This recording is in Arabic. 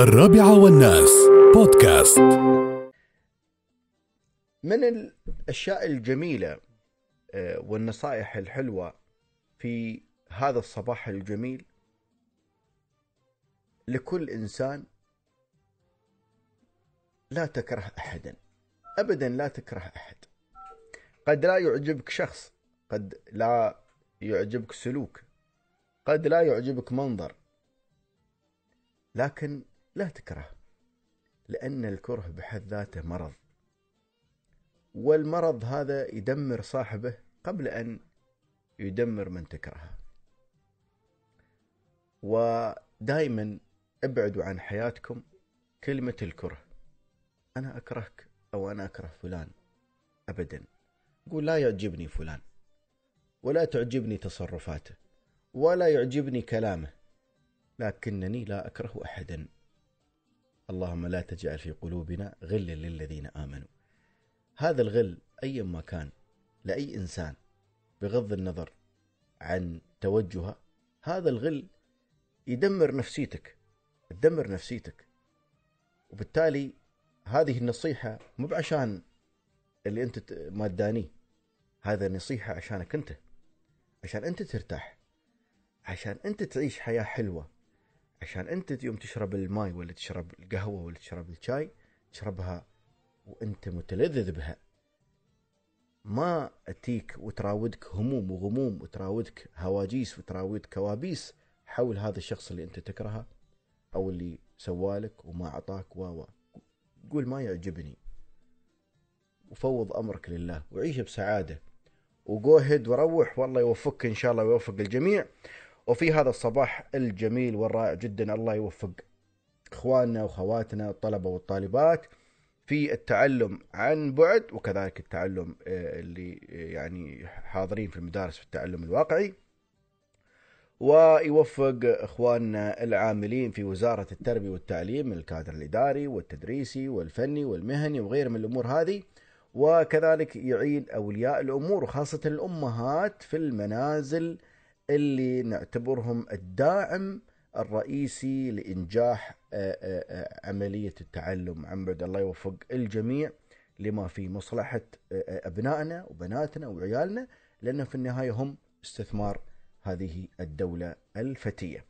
الرابعة والناس. بودكاست. من الأشياء الجميلة آه، والنصائح الحلوة في هذا الصباح الجميل لكل إنسان لا تكره أحدا. أبدا لا تكره أحد. قد لا يعجبك شخص قد لا يعجبك سلوك قد لا يعجبك منظر لكن لا تكره لأن الكره بحد ذاته مرض. والمرض هذا يدمر صاحبه قبل أن يدمر من تكرهه. ودائما ابعدوا عن حياتكم كلمة الكره. أنا أكرهك أو أنا أكره فلان؟ أبدا. قول لا يعجبني فلان ولا تعجبني تصرفاته ولا يعجبني كلامه لكنني لا أكره أحدا. اللهم لا تجعل في قلوبنا غلا للذين آمنوا. هذا الغل ما كان لأي إنسان بغض النظر عن توجهه هذا الغل يدمر نفسيتك تدمر نفسيتك. وبالتالي هذه النصيحة مو بعشان اللي أنت ما تدانيه هذا نصيحة عشانك أنت عشان أنت ترتاح عشان أنت تعيش حياة حلوة. عشان انت يوم تشرب الماي ولا تشرب القهوة ولا تشرب الشاي تشربها وانت متلذذ بها. ما تييك وتراودك هموم وغموم وتراودك هواجيس وتراودك كوابيس حول هذا الشخص اللي انت تكرهه أو اللي سوالك وما أعطاك و قول ما يعجبني. وفوض أمرك لله. وعيش بسعادة. وجوهد وروح. والله يوفقك إن شاء الله ويوفق الجميع. وفي هذا الصباح الجميل والرائع جدا الله يوفق إخواننا واخواتنا الطلبه والطالبات في التعلم عن بعد وكذلك التعلم آه، اللي آه، يعني حاضرين في المدارس في التعلم الواقعي. ويوفق إخواننا العاملين في وزارة التربية والتعليم الكادر الإداري والتدريسي والفني والمهني وغير من الأمور هذه. وكذلك يعين أولياء الأمور وخاصة الأمهات في المنازل اللي نعتبرهم الداعم الرئيسي لإنجاح آه، آه، آه، عملية التعلم بعد الله يوفق الجميع لما في مصلحة أبنائنا وبناتنا وعيالنا لأن في النهاية هم استثمار هذه الدولة الفتية.